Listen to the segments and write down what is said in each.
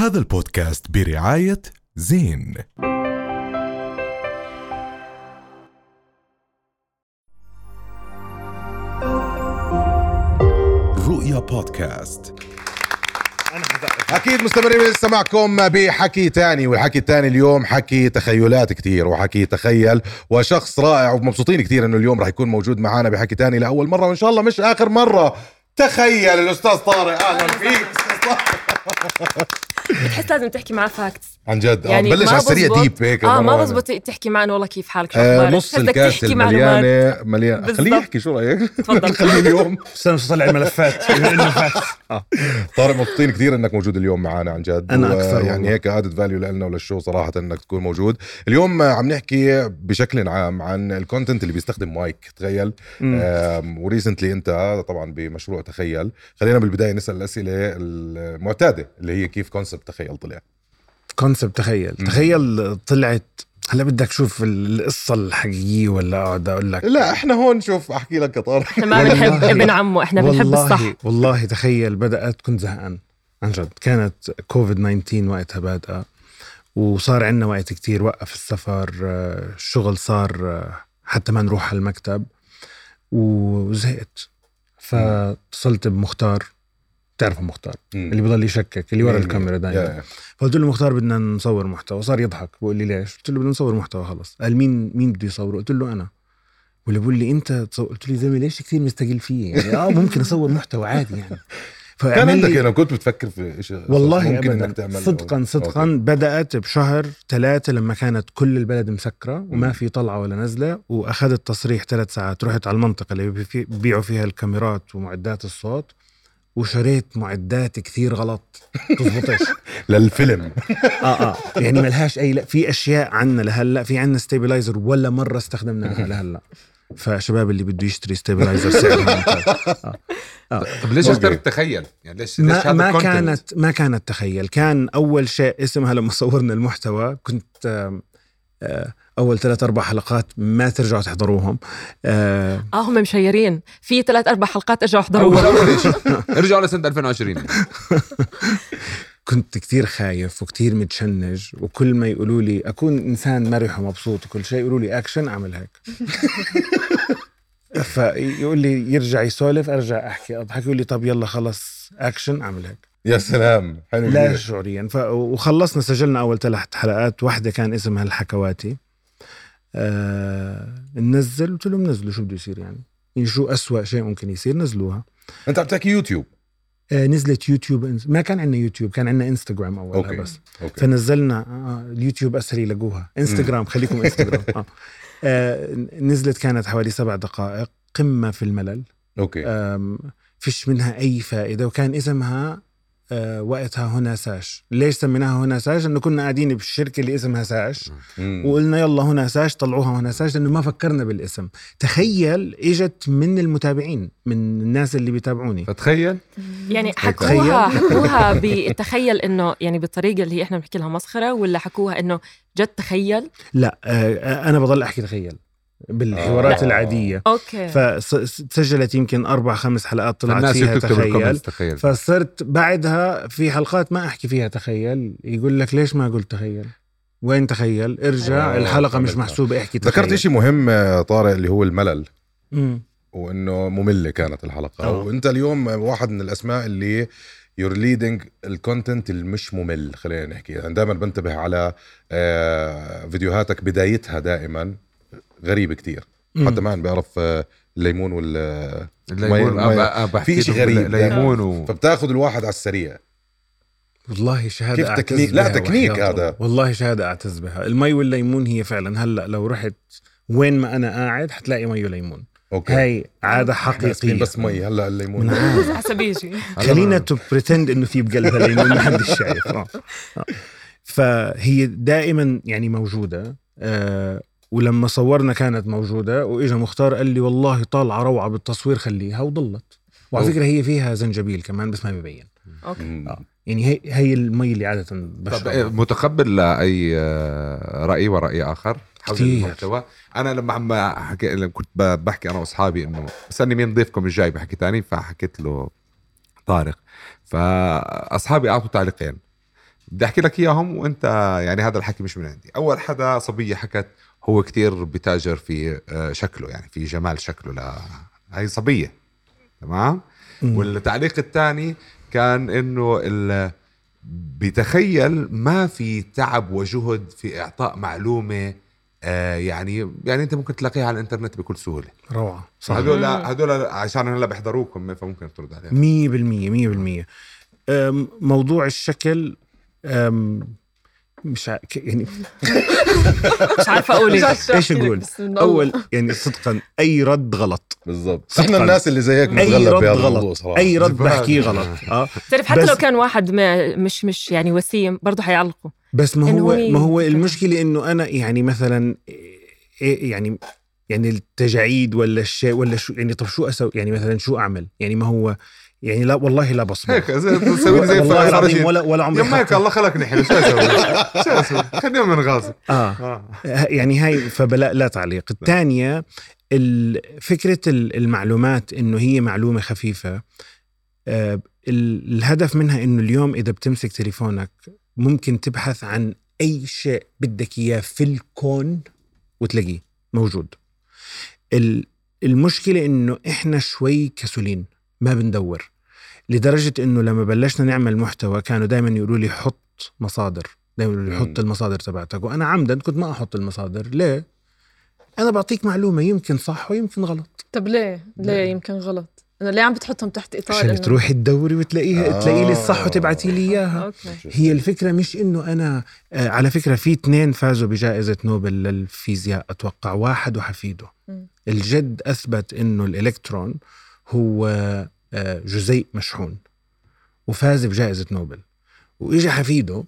هذا البودكاست برعاية زين. رؤيا بودكاست. أكيد مستمرين لسه معكم بحكي تاني والحكي التاني اليوم حكي تخيلات كتير وحكي تخيل وشخص رائع ومبسوطين كتير إنه اليوم راح يكون موجود معنا بحكي تاني لأول مرة وإن شاء الله مش آخر مرة. تخيل الأستاذ طارق أهلا فيك. أستاذ طارق. بتحس لازم تحكي معاه facts عن جد. يعني يعني بلش على السريع deep هيك آه ما بزبط تحكي معه والله كيف حالك شو آه أخبارك؟ نص الكاس تحكي معلومات. المليانة مليان بالضبط. خليه يحكي شو رأيك؟ تفضل. خليه اليوم. استنى بس اطلع الملفات. facts طارق مبسوطين كثير إنك موجود اليوم معنا عن جد أنا أكثر يعني. هيك added value لنا ولل show صراحة إنك تكون موجود. اليوم عم نحكي بشكل عام عن ال content اللي بيستخدم مايك تخيل. و recently أنت طبعا بمشروع تخيل. خلينا بالبداية نسأل الأسئلة المعتادة اللي هي كيف concept تخيل طلع. concept تخيل. تخيل طلعت. هلا بدك تشوف القصة الحقيقيه ولا اقعد أقول لك؟ لا إحنا هون شوف أحكي لك يا طارق إحنا ما بنحب والله- ابن عمه إحنا بنحب الصح. والله تخيل بدأت كنت زهقان عن جد. كانت كوفيد 19 وقتها بادئة وصار عندنا وقت كتير. وقف السفر الشغل صار حتى ما نروح على المكتب وزهقت. فاتصلت بمختار. تعرفه مختار مم. اللي بضل يشكك اللي ورا الكاميرا. دائما فقلت له مختار بدنا نصور محتوى صار يضحك بقول لي ليش؟ قلت له بدنا نصور محتوى خلص. قال مين مين بده يصوره؟ قلت له أنا. ولا بقول لي أنت تصور قلت له زلمة ليش كثير مستقل فيي يعني آه ممكن أصور محتوى عادي يعني. كان عندك لي أنا كنت بتفكر في شيء والله ممكن ابدا. إنك تعمل صدقا صدقا okay. بدأت بشهر ثلاثة لما كانت كل البلد مسكرة وما في طلعة ولا نزلة وأخذت تصريح ثلاث ساعات رحت على المنطقة اللي بي- بيبيعوا فيها الكاميرات ومعدات الصوت. وشريت معدات كثير غلط تزبطش للفيلم آه آه يعني ملهاش أي لا في أشياء عنا لهلا في عنا stabilizer ولا مرة استخدمناها لهلا فشباب اللي بده يشتري stabilizer سعرها آه. آه. طب ليش. اخترت تخيل؟ يعني ليش ليش ما, هذا ما؟ كانت ما كانت تخيل كان أول شيء اسمها لما صورنا المحتوى كنت آم، آه، أول ثلاث أربع حلقات ما ترجعوا تحضروهم. آه، آه هم مشيرين. في ثلاث أربع حلقات ارجعوا أول احضروها اول شيء ارجعوا لسنة 2020 يعني. كنت كتير خايف وكتير متشنج وكل ما يقولوا لي أكون إنسان مرح ومبسوط وكل شيء يقولوا لي اكشن أعمل هيك. فيقول لي يرجع يسولف أرجع أحكي أضحك يقول لي طب يلا خلص اكشن أعمل هيك. يا سلام حلو لا. شعوريا. ف... وخلصنا سجلنا أول ثلاث حلقات واحدة كان اسمها الحكواتي. آه... ننزل قلت لهم نزلوا شو بده يصير يعني؟ يعني شو أسوأ شيء ممكن يصير نزلوها. أنت عم تحكي يوتيوب؟ آه نزلت يوتيوب ما كان عندنا يوتيوب كان عندنا إنستغرام أولها okay بس. okay. فنزلنا آه اليوتيوب اسهل يلاقوها إنستغرام خليكم إنستغرام. آه. آه نزلت كانت حوالي سبع دقائق قمة في الملل. okay. آم، فيش منها أي فائدة وكان اسمها آه، وقتها هنا ساش. ليش سميناها هنا ساش؟ انه كنا قاعدين بالشركة اللي اسمها ساش. وقلنا يلا هنا ساش طلعوها هنا ساش لأنه ما فكرنا بالاسم. تخيل إجت من المتابعين من الناس اللي بيتابعوني. فتخيل يعني. حكوها حكوها بتخيل إنه يعني بالطريقة اللي هي إحنا بنحكي لها مسخرة ولا حكوها إنه جد تخيل؟ لا آه، أنا بضل أحكي تخيل. بالحوارات آه. العادية. okay. فسجلت يمكن أربع خمس حلقات طلعت الناس فيها بتكتب تخيل. تخيل. فصرت بعدها في حلقات ما أحكي فيها تخيل. يقول لك ليش ما قلت تخيل؟ وين تخيل؟ ارجع آه، الحلقة مش. محسوبة احكي تخيل. ذكرت شيء مهم آه، طارق اللي هو الملل. مم. وإنه مملة كانت الحلقة. آه. وأنت اليوم واحد من الأسماء اللي you're leading ال content المش ممل خلينا نحكي. يعني دائما بنتبه على آه، فيديوهاتك بدايتها دائما. غريب كتير مم. حتى ما بيعرف آه، الليمون وال الليمون أب- أب- بحكي في شيء غريب ليمون و... فبتاخذ الواحد على السريع والله شهادة كيف تكنيك؟ لا، تكنيك هذا. الله. والله شهادة أعتز بها المي والليمون هي فعلا هلأ لو رحت وين ما أنا قاعد حتلاقي مي وليمون okay هاي عادة حقيقي حقيقية بس مي هلأ الليمون. حسب يجي خلينا to pretend إنه في بقلبها ليمون ما حدش شايف آه. آه. فهي دائما يعني موجودة آه ولما صورنا كانت موجودة وإجا مختار قال لي والله طالعة روعة بالتصوير خليها وضلت. وعلى. فكرة هي فيها زنجبيل كمان بس ما ببين أوكي. آه. يعني هي هي المي اللي عادة طب بشربها إيه، متقبل لأي آه، رأي ورأي آخر؟ حول. المحتوى. أنا لما عم حكي لما كنت ب- بحكي أنا وأصحابي إنه استني مين ضيفكم الجاي بحكي تاني فحكيت له طارق. فأصحابي أعطوا تعليقين. بدي أحكي لك إياهم وأنت يعني هذا الحكي مش من عندي. أول حدا صبية حكت هو كتير بتاجر في آه، شكله يعني في جمال شكله لا هاي صبية تمام. والتعليق الثاني كان إنه ال- بتخيل ما في تعب وجهد في إعطاء معلومة آه يعني يعني أنت ممكن تلاقيها على الإنترنت بكل سهولة. روعة صح. هدول هدول عشان هلا بيحضروكم فممكن ترد عليهم. مية بالمية مية بالمية. أم، موضوع الشكل مش ع... ك- يعني مش عارفة أقول إيه. إيش من أول. أول يعني صدقا أي رد غلط بالضبط. إحنا الناس اللي زي هيك أي بنتغلب رد بهذا الموضوع غلط صراحة أي رد. بحكيه غلط آه بتعرف حتى لو كان واحد ما مش مش يعني وسيم برضه حيعلقوا بس ما هو ما هو. المشكلة إنه أنا يعني مثلا إيه يعني يعني التجاعيد ولا الشيء ولا شو يعني طب شو أسوي يعني مثلا شو أعمل يعني ما هو يعني لا والله لا بصمة. هيك تسوي زي والله العظيم. ولا ولا عمري يما هيك الله خلقني حلو شو أسوي؟ شو أسوي؟ خلينا من غازي. آه. يعني هاي فبلا لا تعليق. الثانية ال- فكرة ال- المعلومات إنه هي معلومة خفيفة آه، ال- الهدف منها إنه اليوم إذا بتمسك تليفونك ممكن تبحث عن أي شيء بدك إياه في الكون وتلاقيه موجود. ال- المشكلة إنه إحنا شوي كسولين ما بندور. لدرجة إنه لما بلشنا نعمل محتوى كانوا دائما يقولوا لي حط مصادر دائما يقولوا لي. حط المصادر تبعتك وأنا عمدا كنت ما أحط المصادر ليه؟ أنا بعطيك معلومة يمكن صح ويمكن غلط طب ليه؟ ليه يمكن غلط؟ انه ليه عم بتحطهم تحت إطار عشان إنه- تروحي تدوري وتلاقيها آه. تلاقي لي الصح وتبعتي لي إياها أوكي هي الفكرة مش إنه أنا آه على فكرة في اثنين فازوا بجائزة نوبل للفيزياء أتوقع واحد وحفيده مم. الجد أثبت إنه الإلكترون هو جزيء مشحون وفاز بجائزة نوبل واجى حفيده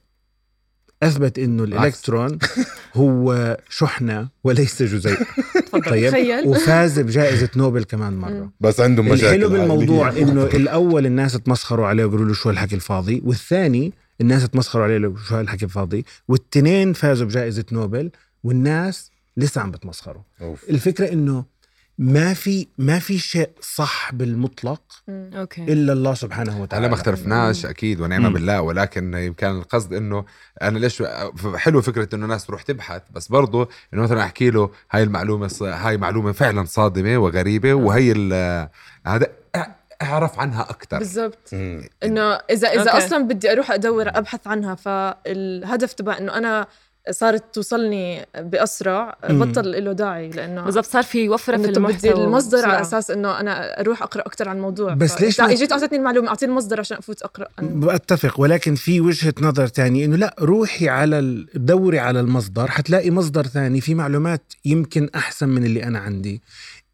أثبت إنه الإلكترون هو شحنة وليس جزيء طيب تخيل. وفاز بجائزة نوبل كمان مرة مم. بس عندهم مشاكل الحلو. بالموضوع إنه الأول الناس تمسخروا عليه وقالوا له شو الحكي الفاضي والثاني الناس تمسخروا عليه وقالوا شو الحكي الفاضي والتنين فازوا بجائزة نوبل والناس لسه عم بتمسخروا أوف. الفكرة إنه ما في ما في شيء صح بالمطلق. okay إلا الله سبحانه وتعالى هلا ما اختلفناش أكيد ونعم. بالله ولكن يمكن القصد إنه أنا ليش حلو فكرة إنه الناس تروح تبحث بس برضه إنه مثلا أحكي له هاي المعلومة هاي معلومة فعلا صادمة وغريبة وهي ال- هذا أعرف عنها أكثر بالضبط. إنه اذا إذا okay. أصلا بدي أروح أدور أبحث عنها فالهدف تبع إنه أنا صارت توصلني بأسرع. بطل له داعي لأنه بالضبط صار في وفرة في طب بدي المحتوى المصدر على. أساس إنه أنا أروح أقرأ أكثر عن الموضوع بس ليش ما- اجيت أعطتني المعلومة أعطيني المصدر عشان أفوت أقرأ عن- بتفق ولكن في وجهة نظر تانية إنه لا روحي على ال- دوري على المصدر حتلاقي مصدر ثاني في معلومات يمكن أحسن من اللي أنا عندي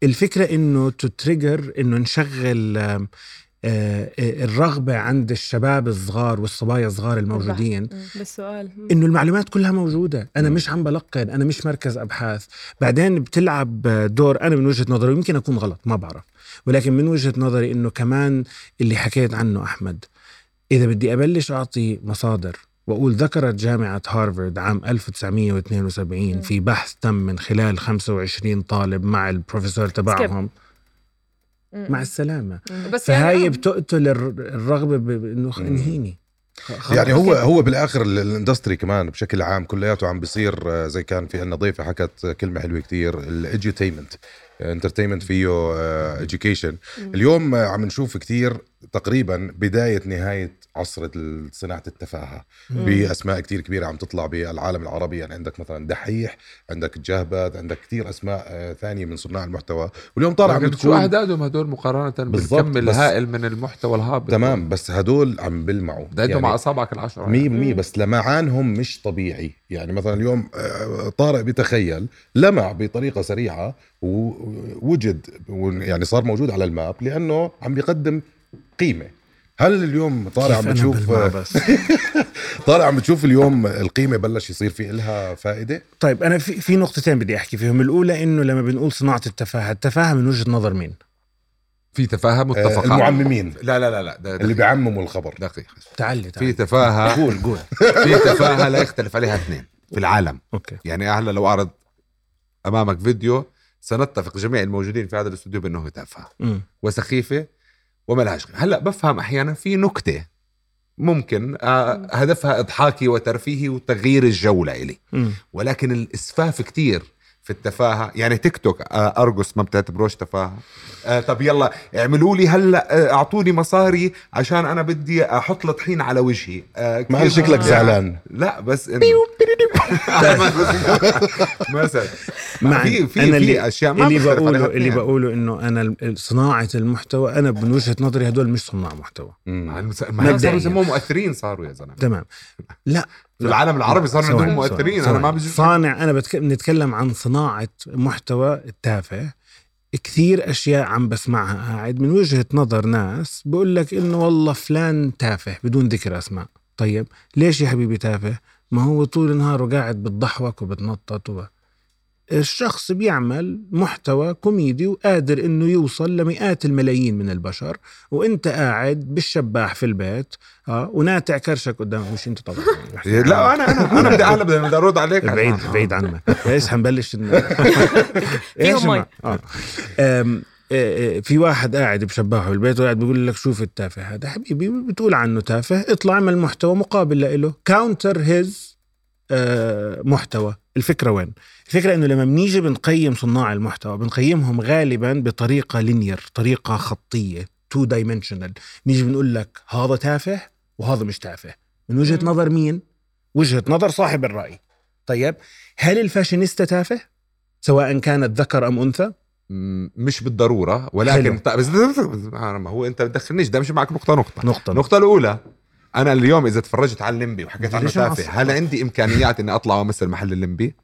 الفكرة إنه تتريجر إنه نشغل الرغبة عند الشباب الصغار والصبايا الصغار الموجودين. مم. بس سؤال إنه المعلومات كلها موجودة. أنا مش عم بلقن أنا مش مركز أبحاث. بعدين بتلعب دور أنا من وجهة نظري يمكن أكون غلط ما بعرف. ولكن من وجهة نظري إنه كمان اللي حكيت عنه أحمد إذا بدي أبلش أعطي مصادر وأقول ذكرت جامعة هارفارد عام 1972 في بحث تم من خلال 25 طالب مع البروفيسور تبعهم. مع السلامة بس فهاي يعني آه. بتقتل الر- الرغبة بإنه. انهيني يعني. هو هو بالآخر ال- ال industry كمان بشكل عام كلياته عم بيصير آه، زي كان في عنا ضيفة حكت كلمة حلوة كتير ال edutainment entertainment فيه education اليوم آه، عم نشوف كتير تقريبا بداية نهاية عصر ال- صناعة التفاهة. مم. باسماء كتير كبيرة عم تطلع بالعالم العربي يعني عندك مثلا دحيح عندك جهبذ عندك كتير أسماء آه، ثانية من صناع المحتوى. واليوم طالع عم لكن شو بتكون اعدادهم هدول مقارنة بالضبط، بالكم الهائل من المحتوى الهابط؟ تمام بس هدول عم بلمعوا. ده أنتم مع اصابعك العشرة. 100% بس لمعانهم مش طبيعي. يعني مثلا اليوم آه، طارق بيتخيل لمع بطريقة سريعة ووجد يعني صار موجود على الماب لأنه عم بيقدم قيمة. هل اليوم كيف عم بتشوف طارق عم بتشوف اليوم القيمة بلش يصير في إلها فائدة؟ طيب أنا في في نقطتين بدي أحكي فيهم. الأولى إنه لما بنقول صناعة التفاهة التفاهة من وجهة نظر مين؟ في تفاهه آه، متفق المعممين. لا لا لا لا ده اللي دقيقة. بيعمموا الخبر. دقيقة. تعالي في تفاهه قول قول. في تفاهة لا يختلف عليها اثنين في العالم. أوكي. يعني هلا لو أعرض أمامك فيديو سنتفق جميع الموجودين في هذا الاستوديو بأنه تافهه. وسخيفة وما لهاش. هلا بفهم أحيانا في نكتة ممكن آه هدفها إضحاكي وترفيهي وتغيير الجو لإلي. ولكن الإسفاف كتير في التفاهة. يعني تيك توك آه ارجس ما بتعتبروش تفاهة. آه طب يلا اعملوا لي هلا آه أعطوني مصاري عشان أنا بدي أحط الطحين على وجهي. آه ما شكلك زعلان. لا بس إنه مثلا. في في أنا في أشياء ما اللي بقوله اللي. بقوله إنه أنا صناعة المحتوى أنا من وجهة نظري هدول مش صناع محتوى. ما صاروا مؤثرين صاروا يا زلمة. تمام. لا في العالم العربي ثواني، عندهم مؤثرين أنا ما. بجوز صانع أنا بتك... بنتكلم عن صناعة محتوى تافه كثير أشياء عم بسمعها قاعد. من وجهة نظر ناس بقول لك إنه والله فلان تافه بدون ذكر أسماء. طيب ليش يا حبيبي تافه؟ ما هو طول نهاره قاعد بتضحك وبتنطط وب... الشخص بيعمل محتوى كوميدي وقادر إنه يوصل لمئات الملايين من البشر وانت قاعد بالشباح في البيت آه وناتع كرشك قدامك مش أنت طبعا. لا أنا أنا أنا بدي أنا بدي أرد عليك. بعيد عشان- بعيد عنك. كويس حنبلش. ما- آه. آه، آه، في واحد قاعد بشباحه بالبيت وقاعد بيقول لك شوف التافه هذا. حبيبي بتقول عنه تافه. اطلع اعمل محتوى مقابل له. counter his محتوى. الفكرة وين؟ الفكرة إنه لما بنيجي بنقيم صناع المحتوى بنقيمهم غالبا بطريقة linear طريقة خطية two dimensional نيجي بنقول لك هذا تافه وهذا مش تافه. من وجهة مم. نظر مين؟ وجهة نظر صاحب الرأي. طيب هل الفاشينيستا تافه؟ سواء كانت ذكر أم أنثى؟ مش بالضرورة ولكن. طيب بس ما هو أنت بتدخلنيش ده مش معك نقطة نقطة. نقطة النقطة الأولى أنا اليوم إذا تفرجت على الليمبي وحكيت عنه تافه؟ هل عندي إمكانيات إني أطلع وأمثل محل الليمبي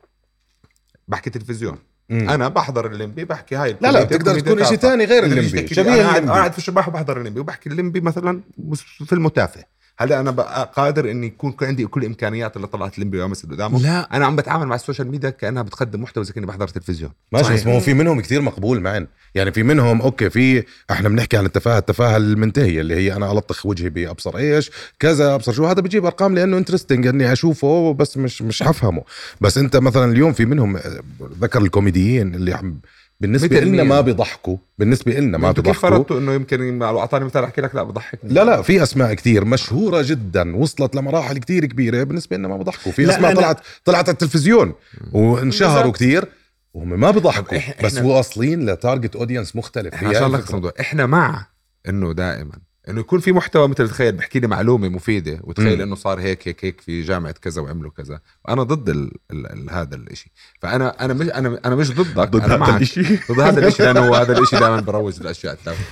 بحكي تلفزيون. مم. أنا بحضر الليمبي بحكي هاي لا لا بتقدر تكون شيء. ثاني غير الليمبي. شبيه أنا قاعد- الليمبي. قاعد في الشباح وبحضر الليمبي وبحكي الليمبي مثلا مس- فيلم تافه هل أنا بقى قادر إني يكون عندي كل الامكانيات اللي طلعت الليمبي وامثل قدامه. لا. أنا عم بتعامل مع ال social media كأنها بتقدم محتوى زي كاني بحضر تلفزيون. ماشي. بس ما هو في منهم كثير مقبول معن. يعني في منهم okay في إحنا بنحكي عن التفاهة التفاهة المنتهية اللي هي أنا ألطخ وجهي بأبصر إيش كذا أبصر شو. هذا بجيب أرقام لأنه interesting إني أشوفه بس مش مش حفهمه. بس أنت مثلا اليوم في منهم آه، ذكر الكوميديين اللي عم بالنسبة لنا؟ ما بيضحكوا. بالنسبة لنا ما أنتوا كيف بيضحكوا. فرضتوا إنه يمكن لو أعطاني مثال أحكي لك؟ لا بضحكني. لا لا في أسماء كتير مشهورة جدا وصلت لمراحل كتير كبيرة بالنسبة لنا ما بضحكوا. في أسماء أنا- طلعت طلعت على التلفزيون وانشهروا. كتير وهم ما إح- بس إحنا- واصلين ل target audience مختلف. إحنا عشان لك إحنا مع إنه دائما إنه يكون في محتوى مثل تخيل بحكي لي معلومة مفيدة وتخيل. إنه صار هيك هيك هيك في جامعة كذا وعملوا كذا أنا ضد ال ال ال هذا الإشي فأنا أنا مش أنا أنا مش ضدك ضد أنا هذا. الإشي ضد هذا الإشي لأنه هذا الإشي دائما بروج الأشياء التافهة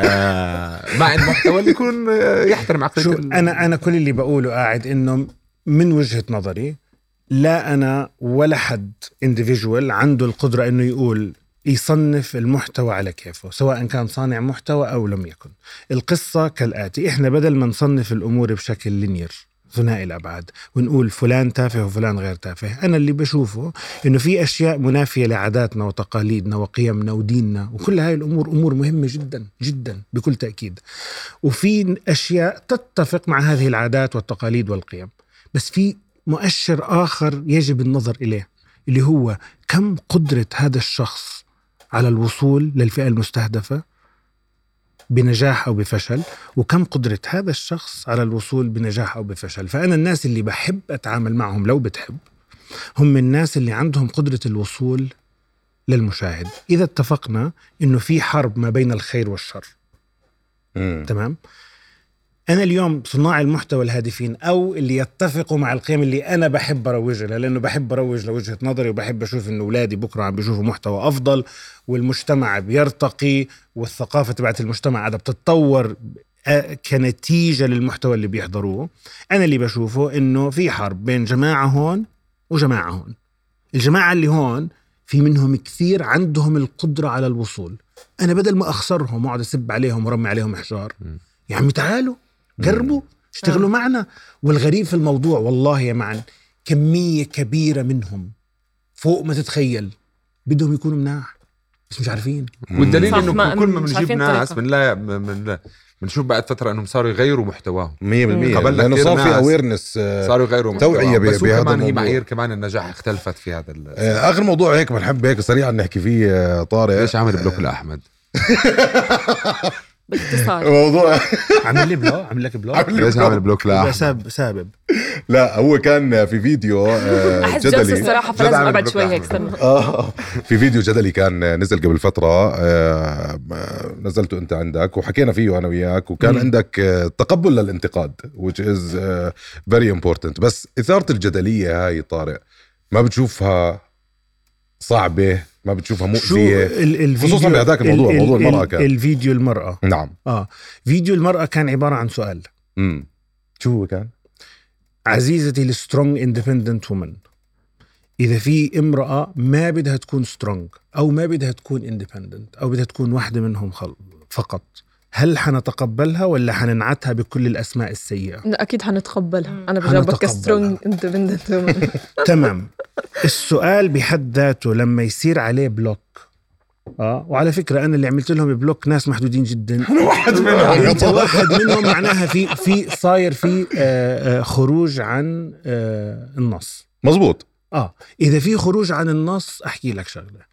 آه مع المحتوى اللي يكون آه، يحترم عقلية أنا أنا كل اللي بقوله قاعد إنه من وجهة نظري لا أنا ولا حد individual عنده القدرة إنه يقول يصنف المحتوى على كيفه سواء كان صانع محتوى أو لم يكن. القصة كالآتي إحنا بدل ما نصنف الأمور بشكل linear ثنائي الأبعاد ونقول فلان تافه وفلان غير تافه أنا اللي بشوفه إنه في أشياء منافية لعاداتنا وتقاليدنا وقيمنا وديننا وكل هاي الأمور أمور مهمة جدا جدا بكل تأكيد. وفي أشياء تتفق مع هذه العادات والتقاليد والقيم بس في مؤشر آخر يجب النظر إليه اللي هو كم قدرة هذا الشخص على الوصول للفئة المستهدفة بنجاح أو بفشل وكم قدرة هذا الشخص على الوصول بنجاح أو بفشل؟ فأنا الناس اللي بحب أتعامل معهم لو بتحب هم الناس اللي عندهم قدرة الوصول للمشاهد. إذا اتفقنا إنه في حرب ما بين الخير والشر. تمام؟ أنا اليوم صناع المحتوى الهادفين أو اللي يتفقوا مع القيم اللي أنا بحب أروج لها لأنه بحب أروج لوجهه نظري وبحب أشوف إنه اولادي بكرة عم بيشوفوا محتوى أفضل والمجتمع بيرتقي والثقافة تبعت المجتمع قاعدة بتتطور كنتيجة للمحتوى اللي بيحضروه. أنا اللي بشوفه إنه في حرب بين جماعة هون وجماعة هون. الجماعة اللي هون في منهم كثير عندهم القدرة على الوصول. أنا بدل ما أخسرهم وأقعد أسب عليهم ورمي عليهم حجار. يا عمي تعالوا. قربوا اشتغلوا آه. معنا والغريب في الموضوع والله يا معن كمية كبيرة منهم فوق ما تتخيل بدهم يكونوا مناح بس مش عارفين والدليل إنه ما- كل ما بنجيب ناس. بنلاقي من بنشوف بعد فترة إنهم صاروا يغيروا محتواهم 100% قبل لأنه صار في awareness صاروا يغيروا ب- بس بهذا كمان هي. معايير كمان النجاح اختلفت في هذا ال- آخر موضوع هيك بنحب هيك سريعا نحكي فيه آه، طارق ليش عامل block لأحمد؟ باختصار. موضوع عامل لي block عامل لك block عامل لي ليش عامل block لا ساب سابب. لا هو كان في فيديو آه، أحس جدلي. الصراحة فلازم أبعد شوي هيك. استنى. آه في فيديو جدلي كان نزل قبل فترة آه، نزلته أنت عندك وحكينا فيه أنا وياك وكان. عندك آه، تقبل للانتقاد which is آه، very important. بس إثارة الجدلية هاي طارق ما بتشوفها صعبة؟ ما بتشوفها الفيديو خصوصاً بهداك الموضوع، ال- موضوع ال- المرأة ال- كان. الفيديو المرأة. نعم. آه. فيديو المرأة كان عبارة عن سؤال. امم شو هو كان؟ عزيزتي ال strong independent woman إذا في امرأة ما بدها تكون strong أو ما بدها تكون independent أو بدها تكون واحدة منهم خل... فقط هل حنتقبلها ولا حننعتها بكل الأسماء السيئة؟ لا، أكيد حنتقبلها. أنا بجاوبك. ك strong. independent تمام. السؤال بحد ذاته لما يصير عليه block. آه وعلى فكرة أنا اللي عملت لهم block ناس محدودين جدا. واحد منهم. انت واحد منهم معناها في في صاير في آه، آه، خروج عن آه، النص. مزبوط آه إذا في خروج عن النص أحكي لك شغلة.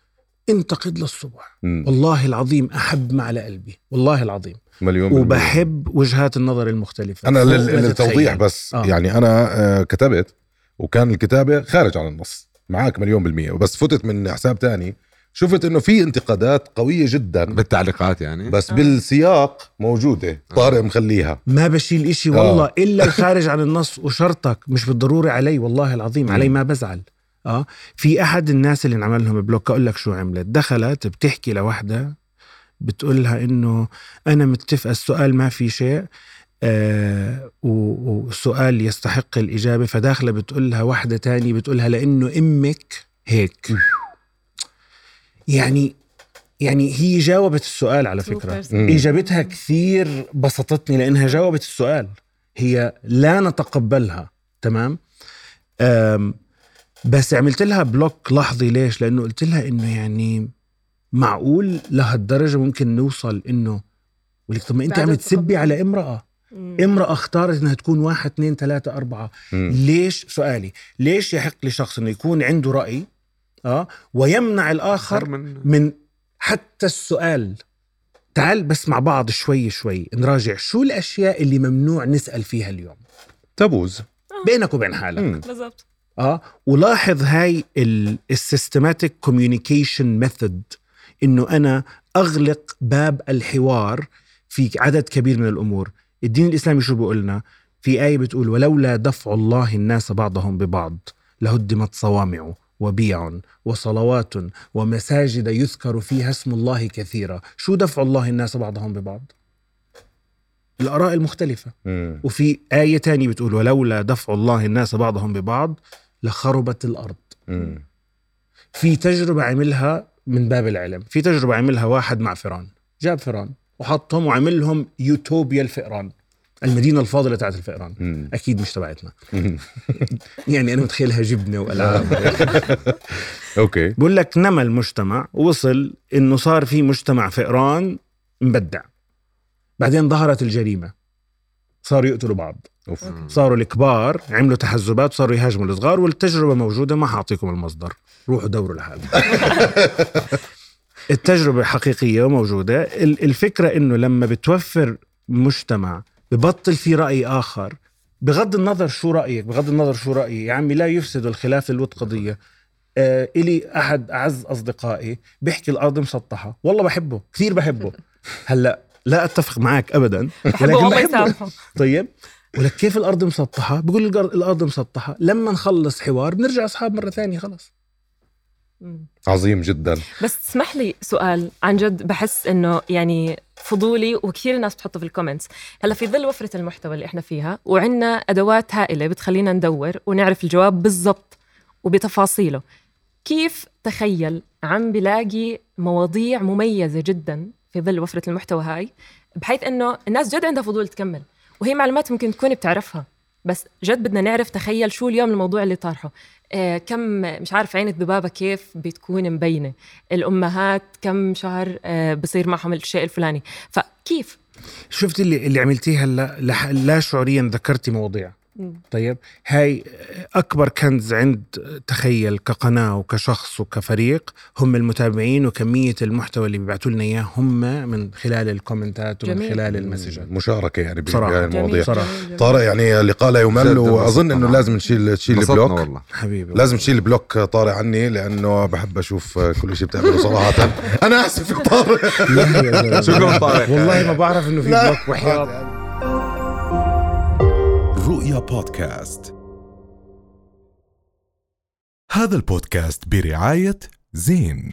انتقد للصبح. مم. والله العظيم أحب ما على قلبي. والله العظيم. مليون. وبحب وجهات النظر المختلفة. أنا للتوضيح. بس. آه. يعني أنا آه، كتبت وكان الكتابة خارج عن النص. معك مليون بالمية. وبس فتت من حساب تاني. شفت إنه في انتقادات قوية جدا. بالتعليقات يعني؟ بس بالسياق موجودة. طارق مخليها. ما بشيل إشي آه. والله إلا الخارج عن النص. وشرطك مش بالضروري علي والله العظيم. علي ما بزعل. آه. في أحد الناس اللي انعمل لهم بلوك أقول لك شو عملت. دخلت بتحكي لوحدة بتقول لها إنه أنا متفقه السؤال ما في شيء آه و- والسؤال يستحق الإجابة. فداخلة بتقول لها واحدة تانية بتقولها لإنه أمك هيك. يعني يعني هي جاوبت السؤال على فكرة. مم. إجابتها كثير بسطتني لإنها جاوبت السؤال. هي لا نتقبلها تمام؟ بس عملت لها بلوك لحظي. ليش؟ لأنه قلت لها إنه يعني معقول لهالدرجة ممكن نوصل إنه ولك طب ما انت عم تسبي. على امرأة. امرأة اختارت إنها تكون واحد اثنين ثلاثة أربعة. مم. ليش؟ سؤالي ليش يحق لشخص إنه يكون عنده رأي آه ويمنع الآخر أكثر من من حتى السؤال؟ تعال بس مع بعض شوي شوي. نراجع شو الأشياء اللي ممنوع نسأل فيها اليوم. taboos. بينك وبين حالك. مم. بالضبط. آه. ولاحظ هاي ال systematic communication method إنه أنا أغلق باب الحوار في عدد كبير من الأمور. الدين الإسلامي شو بيقولنا في آية بتقول ولولا دفع الله الناس بعضهم ببعض لهدمت صوامع وبيع وصلوات ومساجد يذكر فيها اسم الله كثيرا. شو دفع الله الناس بعضهم ببعض؟ الآراء المختلفة. مم. وفي آية تانية بتقول ولولا دفع الله الناس بعضهم ببعض لخربت الأرض. مم. في تجربة عملها من باب العلم. في تجربة عملها واحد مع فئران جاب فئران وحطهم وعمل لهم يوتوبيا الفئران. المدينة الفاضلة تاعت الفئران. مم. أكيد مش تبعتنا. يعني أنا متخيلها جبنة وألعاب أوكي. بقول لك نما المجتمع وصل إنه صار في مجتمع فئران مبدع. بعدين ظهرت الجريمة. صاروا يقتلوا بعض. صاروا الكبار عملوا تحزبات صاروا يهاجموا الصغار والتجربة موجودة ما حأعطيكم المصدر. روحوا دوروا لحالكم التجربة حقيقية وموجودة. ال- الفكرة إنه لما بتوفر مجتمع ببطل في رأي آخر بغض النظر شو رأيك بغض النظر شو رأيي يا عمي لا يفسد الخلاف للود قضية. آه إلي أحد أعز أصدقائي بيحكي الأرض مسطحة. والله بحبه كثير بحبه. هلأ لا أتفق معك أبدا بحبه والله يسامحه. طيب. ولك كيف الأرض مسطحة؟ بقول الأرض- الأرض مسطحة. لما نخلص حوار بنرجع أصحاب مرة ثانية خلص. عظيم جدا. بس تسمح لي سؤال عن جد بحس إنه يعني فضولي وكثير ناس بتحطه في الكومنتس هلأ في ظل وفرة المحتوى اللي إحنا فيها وعندنا أدوات هائلة بتخلينا ندور ونعرف الجواب بالضبط وبتفاصيله كيف تخيل عم بلاقي مواضيع مميزة جدا في ظل وفرة المحتوى هاي؟ بحيث إنه الناس جد عندها فضول تكمل. وهي معلومات ممكن تكون بتعرفها بس جد بدنا نعرف تخيل شو اليوم الموضوع اللي طارحه. آه كم مش عارف عين الذبابة كيف بتكون مبينة. الأمهات كم شهر آه بصير معهم الشيء الفلاني. فكيف؟ شفت اللي اللي عملتيه هلا؟ لا شعوريا ذكرتي مواضيع. طيب هاي أكبر كنز عند تخيل كقناة وكشخص وكفريق هم المتابعين وكمية المحتوى اللي بيبعتوا لنا إياه هم من خلال الكومنتات ومن جميل. خلال المسجات مشاركة يعني بصراحة. بهاي المواضيع صراحة. طارق يعني اللقاء لا يمل وأظن إنه. لازم نشيل تشيل ال block والله حبيبي لازم تشيل block طارق عني لأنه بحب أشوف كل شيء بتعمله صراحة أنا آسف يا طارق. شكرا طارق والله ما بعرف إنه في. block وحياة بودكاست. هذا البودكاست برعاية زين.